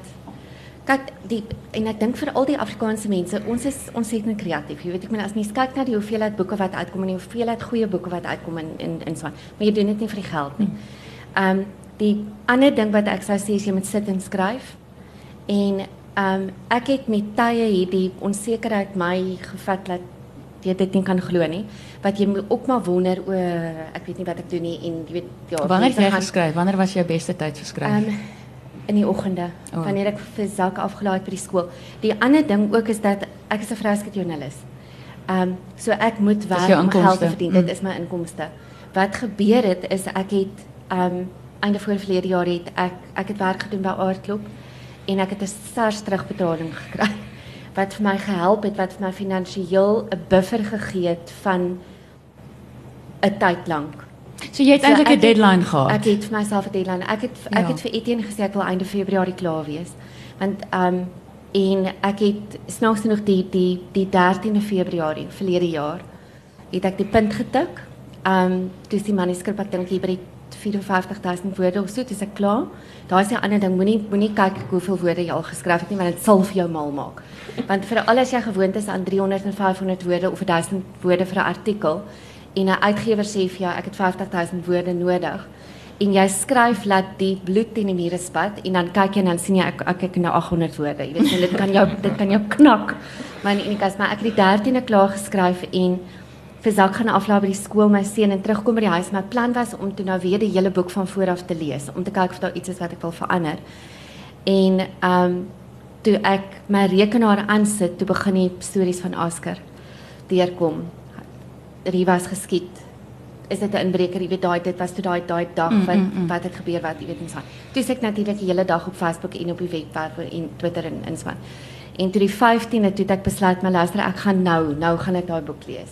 kyk die en ek dink vir al die Afrikaanse mense, ons is ontsettend kreatief. Jy weet ek meen as mens kyk na die hoeveelheid boeke wat uitkom en die hoeveelheid goeie boeke wat uitkom in in in so, maar jy doen dit nie vir die geld nie. Ehm die ander ding wat ek sou sê is jy moet sit en skryf. En ehm um, ek het met tye hierdie onsekerheid my gevat dat jy dit nie kan glo nie. Wat jy moet ook maar wonder o, ek weet nie wat ek doen nie en jy weet ja, wanneer het jy gaan- geskryf? Wanneer was jou beste tyd vir skryf? Ehm in die oggende O. wanneer ek vir Zak afgelaai het by die skool. Die ander ding ook is dat ek is 'n vrouskatjoernalis. Ehm um, so ek moet werk om geld te verdien. Mm. Dit is my inkomste. Wat gebeur het is ek het ehm um, einde voor verlede jaar het ek ek het werk gedoen by Aardklop en ek het 'n SARS terugbetaling gekry wat vir my gehelp het wat vir my finansiëel 'n buffer gegee het van 'n tyd lank. so jy het So eintlik 'n ek het- deadline gehad. Ek het vir myself 'n deadline. Ek het ek Ja. het vir Etienne gesê ek wil einde Februarie klaar wees. Want ehm um, en ek het snaaks genoeg die die die 13de Februarie verlede jaar het ek die punt getik. Ehm um, dis die manuskrip ek dink hier by die 54000 woorde of so, dis ek klaar. Daar is 'n ander ding, moenie moenie kyk hoeveel woorde jy al geskryf het nie, want dit sal vir jou mal maak. Want vir al as jy gewoond is aan 300 en 500 woorde of 1000 woorde vir 'n artikel en 'n uitgewer sê vir jou ek het 50000 woorde nodig en jy skryf laat die bloed teen die mure spat en dan kyk jy en dan sien jy ek ek het nou 800 woorde. Jy weet, so dit kan jou dit kan jou knak. Maar in enige geval, ek het die 13de klaar geskryf en vir Zak gaan aflaai by die skool my seun en terugkom by die huis. My plan was om toe nou weer die hele boek van voor af te lees om te kyk of daar iets is wat ek wil verander. En ehm um, toe ek my rekenaar aansit, toe begin die stories van Oscar deurkom. Rivas geskiet. Is dit 'n inbreker? Jy weet daai dit was toe daai daai dag Mm, wat mm, mm. wat het gebeur wat jy weet ons. Toe ek natuurlik die hele dag op Facebook en op die webwerf en Twitter en inspan. En toe die 15de toe het ek besluit maar luister ek gaan nou, nou gaan ek daai boek lees.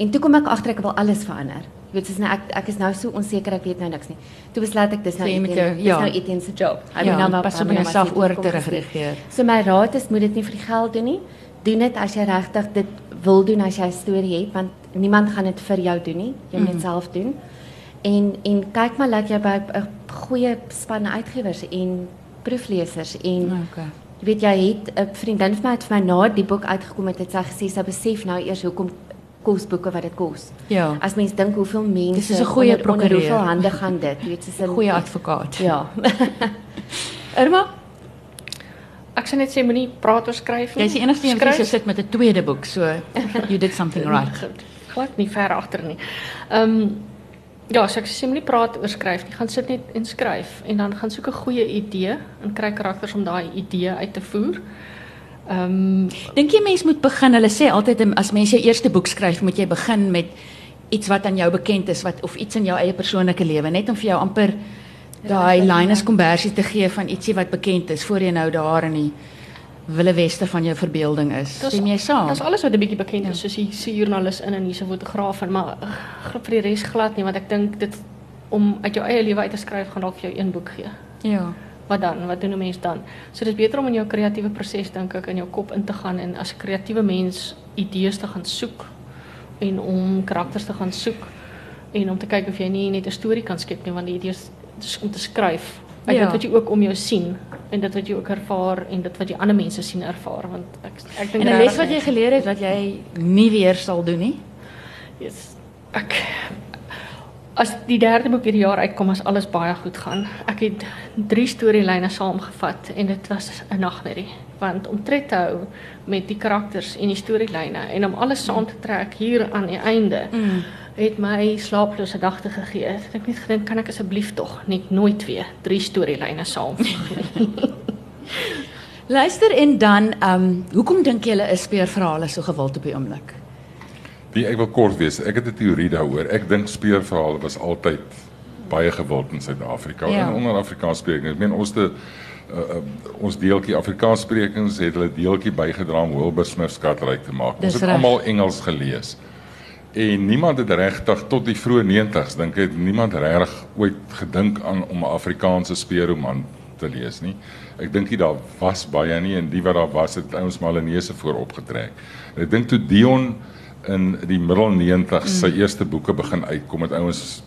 En toe kom ek agter ek wil alles verander. Jy weet soos nou ek ek is nou so onseker ek weet nou niks nie. Toe besluit ek dis nou So Etienne- dis ja. nou Etienne se job. Hy Ja, moet nou maar pas op nou jouself oor te reageer. So my raad is moet dit nie vir die geld doen nie. doen dit as jy regtig dit wil doen as jy 'n storie het want niemand gaan dit vir jou doen nie. Jy moet dit self doen. En en kyk maar dat jy by 'n goeie span uitgewers en proeflesers en Okay. Jy weet jy het 'n vriendin van my het vir my na die boek uitgekom het, het sy gesê sy besef nou eers hoekom kos boeke wat dit kos. Ja. As mens dink hoeveel mense Dis is 'n goeie prokureur. hoeveel hande gaan dit, jy weet soos 'n Goeie advokaat. Ja. Irma, Ek sê net sê moenie praat oor skryf nie. jy's die enigste een wat hier sit met 'n tweede boek, so you did something right. Glad nie ver agter nie. Ehm ja, so ek sê moenie praat oor skryf nie. Gaan sit net en skryf en dan gaan soek 'n goeie idee en kry karakters om daai idee uit te voer. Ehm Dink jy mens moet begin? Hulle sê altyd as mens jou eerste boek skryf, moet jy begin met iets wat aan jou bekend is wat of iets in jou eie persoonlike lewe, net om vir jou amper daai Linus Kombersie te gee van ietsie wat bekend is voor jy nou daar in die wille weste van jou verbeelding is. Stem jy saam? Dis alles wat 'n bietjie bekend is, soos hier se joernalis in en hier se fotograaf en maar uh, vir die res glad nie want ek dink dit om uit jou eie lewe uit te skryf gaan dalk vir jou een boek gee. Ja. Wat dan? Wat doen 'n mens dan? So dis beter om in jou kreatiewe proses dink ek in jou kop in te gaan en as 'n kreatiewe mens idees te gaan soek en om karakters te gaan soek en om te kyk of jy nie net 'n storie kan skep nie want die idee is is om te skryf. Uit Ja. dit wat jy ook om jou sien en dit wat jy ook ervaar en dit wat jy ander mense sien ervaar want ek ek dink En 'n les wat jy geleer het wat jy nie weer sal doen nie? Yes. Ek as die derde boek hierdie jaar uitkom as alles baie goed gaan. Ek het drie storielyne saamgevat en dit was 'n nagmerrie want om tred te hou met die karakters en die storielyne en om alles saam te trek hier aan die einde Mm. het my slaaplose dagte gegee. Ek het net gedink kan ek asseblief tog net nooit weer drie storielyne saam. Luister en dan, ehm, um, hoekom dink jy hulle is speurverhale so gewild op die oomblik? Die ek wil kort wees. Ek het 'n teorie daaroor. Ek dink speurverhale was altyd baie gewild in Suid-Afrika Ja. en onder Afrikaanssprekers. Ek meen ons te uh, ons deeltjie Afrikaanssprekers het hulle deeltjie bygedra om Wilbur Smith skatryk te maak. Dis ons het reg. almal Engels gelees. En niemand het regtig tot die vroeë 90's dink ek niemand regtig ooit gedink aan om 'n Afrikaanse speurroman te lees nie. Ek dink nie daar was baie nie en die wat daar was het ouens Malinese voor opgetrek. En ek dink toe Dion in die middel 90's sy eerste boeke begin uitkom het ouens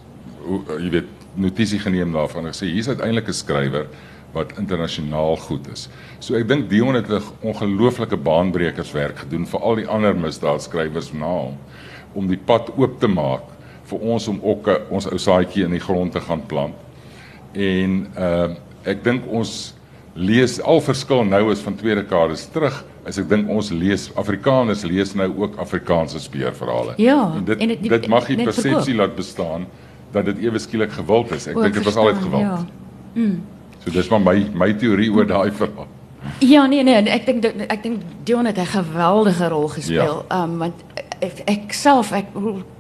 o- jy weet notisie geneem daarvan en gesê hier's uiteindelik 'n skrywer wat internasionaal goed is. So ek dink Dion het 'n ongelooflike baanbrekerswerk gedoen vir al die ander misdaadskrywers na hom om die pad oop te maak vir ons om ook 'n- ons ou saadjie in die grond te gaan plant. En uh ek dink ons lees al verskil nou is van twee dekades terug. As ek dink ons lees Afrikaners lees nou ook Afrikaanse speurverhale. Ja, en dit en en dit- mag die persepsie laat bestaan dat dit ewe skielik gewild is. Ek dink dit was altyd gewild. Ja. So dis maar my my teorie oor daai verhaal. Ja, nee nee, ek dink ek dink Dion het 'n geweldige rol gespeel. Ehm um, want ek, ek self ek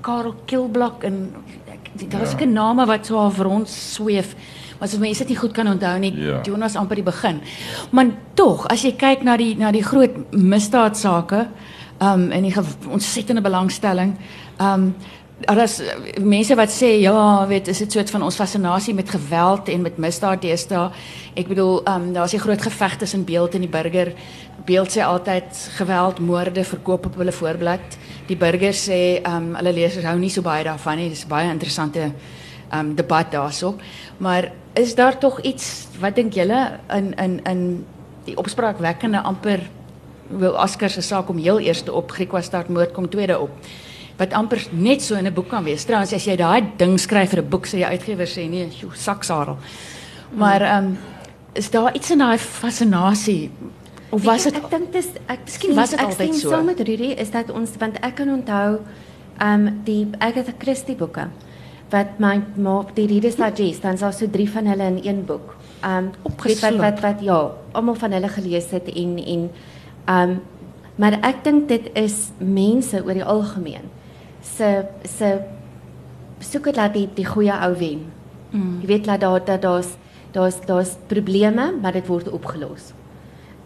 Karel Kilblok en ek daar's Ja. seker name wat so half rond sweef. Maar as mense dit nie goed kan onthou nie, Ja. Dion was amper die begin. Maar tog, as jy kyk na die na die groot misdaadsake, ehm um, en die ontsettende belangstelling, ehm um, Daar's eh, mense wat sê ja, weet, is dit soort van ons fascinasie met geweld en met misdaad deesdae. Ek bedoel, ehm um, daar's 'n groot geveg tussen beeld en die burger. Beeld sê altyd geweld, moorde verkoop op hulle voorblad. Die burger sê ehm um, hulle lesers hou nie so baie daarvan nie. Dis baie interessante ehm um, debat daarso. Maar is daar tog iets wat dink julle in in in die opspraakwekkende amper wil Oscar se saak om heel eerste op Griekwa stad moord kom tweede op wat amper net so in 'n boek kan wees. Trouwens as jy daai ding skryf vir 'n boek sê die uitgewer sê nee, sjoe, saksarel. Maar ehm um, is daar iets in daai fascinasie of was dit ek dink dis ek Miskien was dit ek altyd stem so. saam met Rudy is dat ons want ek kan onthou ehm um, die Agatha Christie boeke wat my ma die Reader's Digest dan sal so drie van hulle in een boek. Um, Opgeslip. wat wat wat ja, almal van hulle gelees het en en um, maar ek dink dit is mense oor die algemeen se se soek dit laat die die goeie ou wen. Mm. Jy weet laat daar dat daar's daar's daar's probleme, maar dit word opgelos.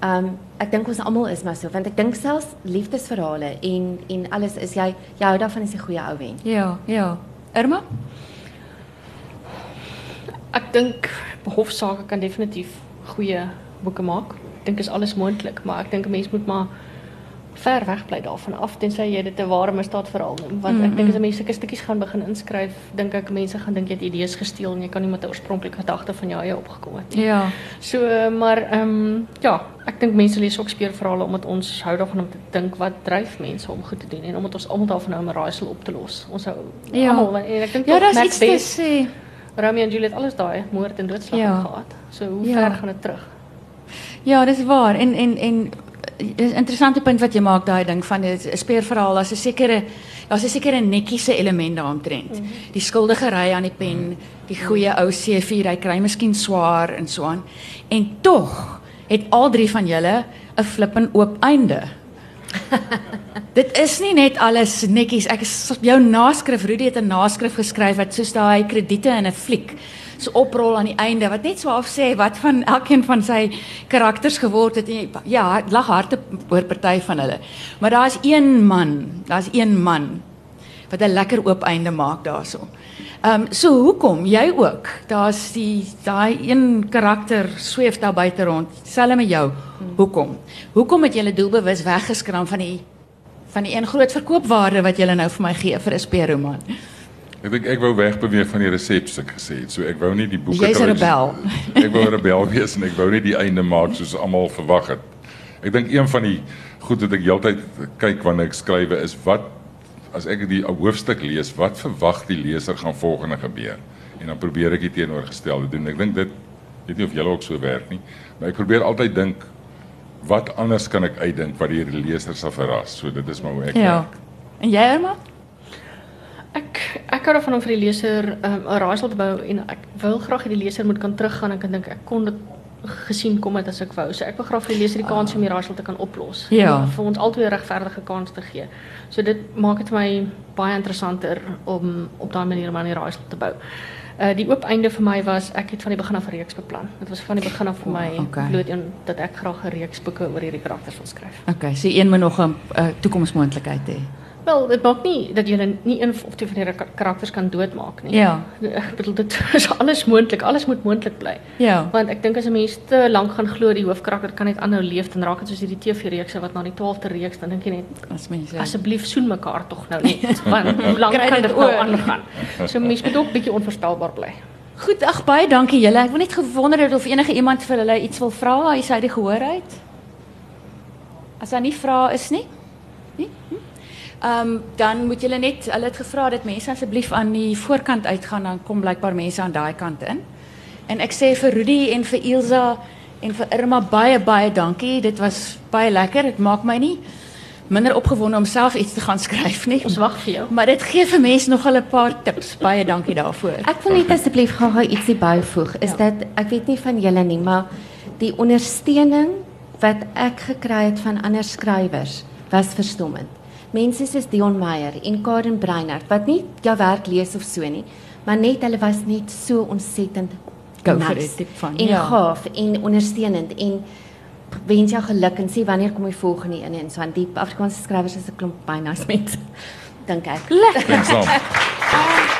Um, ek dink ons almal is maar so want ek dink selfs liefdesverhale en en alles is jy jy hou daarvan as 'n goeie ou wen. Ja, ja. Irma? Ek dink hofsaake kan definitief goeie boeke maak. Ek dink is alles moontlik, maar ek dink 'n mens moet maar ver weg bly daarvan af tensy jy dit 'n ware misdaadverhaal noem want ek dink as mense sulke stukkies gaan begin inskryf dink ek mense gaan dink jy het idees gesteel en jy kan nie met 'n oorspronklike gedagte van jou eie opgekom het nie. Ja. So maar ehm um, ja, ek dink mense lees ook speurverhale omdat ons hou daarvan om te dink wat dryf mense om goed te doen en omdat ons almal daarvan hou om 'n raaisel op te los. Ons hou Ja. almal en ek dink Ja, daar's iets te Best, sê. Romeo en Juliet alles daai moord en doodslag Ja. gehad. So hoe Ja. ver gaan dit terug? Ja, dis waar. En en en dis 'n interessante punt wat jy maak daai ding van 'n speurverhaal. Daar's 'n sekere daar's 'n sekere netjiese element daaromtrent. Mm -hmm. Die skuldige ry aan die pen, die goeie ou C4, hy kry miskien swaar en so aan. En tog het al drie van julle 'n flippin oop einde. Dit is nie net alles netjies. Ek is jou naskrif, Rudy het 'n naskrif geskryf wat soos daai krediete in 'n fliek so oprol aan die einde wat net so af sê wat van elkeen van sy karakters geword het. En, ja, lag harte oor party van hulle. Maar daar's een man, daar's een man wat 'n lekker oop einde maak daarso. Ehm um, so hoekom jy ook? Daar's die daai een karakter sweef daar buite rond. Selfs met jou. Hoekom? Hoekom het jy doelbewus weggeskram van die van die een groot verkoopwaarde wat jy nou vir my gee vir 'n speerroman? Ek dink ek wou wegbeweeg van die resepte ek gesê het. So ek wou nie die boeke Jy's 'n rebel. Ek wou 'n rebel wees en ek wou nie die einde maak soos almal verwag het. Ek dink een van die goed wat ek heeltyd kyk wanneer ek skrywe is wat as ek die hoofstuk lees, wat verwag die leser gaan volgende gebeur? En dan probeer ek dit teenoorgestelde doen. Ek dink dit weet nie of julle ook so werk nie, maar ek probeer altyd dink wat anders kan ek uitdink wat die leser sal verras. So dit is maar hoe ek Ja. werk. En jy, Irma? Ek ek hou daarvan om vir die leser um, 'n raaisel te bou en ek wil graag hê die leser moet kan teruggaan en kan dink ek kon dit gesien kom het as ek wou. So ek wil graag vir die leser die kans om die raaisel te kan oplos. Ja. Vir ons albei 'n regverdige kans te gee. So dit maak dit vir my baie interessanter om op daai manier maar 'n raaisel te bou. Uh die oop einde vir my was ek het van die begin af 'n reeks beplan. Dit was van die begin af vir my O, okay. bloot een dat ek graag 'n reeks boeke oor hierdie karakters wil skryf. Okay, so een moet nog 'n uh, toekomsmoontlikheid hê. Wel, dit maak nie dat jy nie een of twee van die ka- karakters kan doodmaak nie. Ja. Ek bedoel dit is alles moontlik. Alles moet moontlik bly. Ja. Want ek dink as 'n mens te lank gaan glo die hoofkarakter kan net aanhou leef dan raak dit soos hierdie TV-reekse wat na die 12de reeks dan dink jy net As mense asseblief soen mekaar tog nou net. Want hoe lank kan dit nou aangaan? So mens moet ook bietjie onvoorspelbaar bly. Goed, ag baie dankie julle. Ek wil net gewonder het of enige iemand vir hulle iets wil vra, hy sê die gehoor uit. As daar nie vrae is nie. Nie? Hm? Ehm um, dan moet julle net, hulle het gevra dat mense asseblief aan die voorkant uitgaan dan kom blykbaar mense aan daai kant in. En ek sê vir Rudy en vir Ilse en vir Irma baie baie dankie. Dit was baie lekker. Dit maak my nie minder opgewonde om self iets te gaan skryf nie. Ons wag vir jou. Maar dit gee vir mense nog 'n paar tips. Baie dankie daarvoor. Ek wil net asseblief gou-gou ietsie byvoeg. Is Ja. dat ek weet nie van julle nie, maar die ondersteuning wat ek gekry het van ander skrywers was verstommend. Mense soos Dion Meyer en Karen Breinert wat nie jou werk lees of so nie, maar net hulle was net so ontsettend Go for it, tipe van, en ja. gaaf en ondersteunend en wens jou geluk en sê wanneer kom die volgende een en so aan die Afrikaanse skrywers is 'n klomp baie nice mense. Dink ek. Lekker.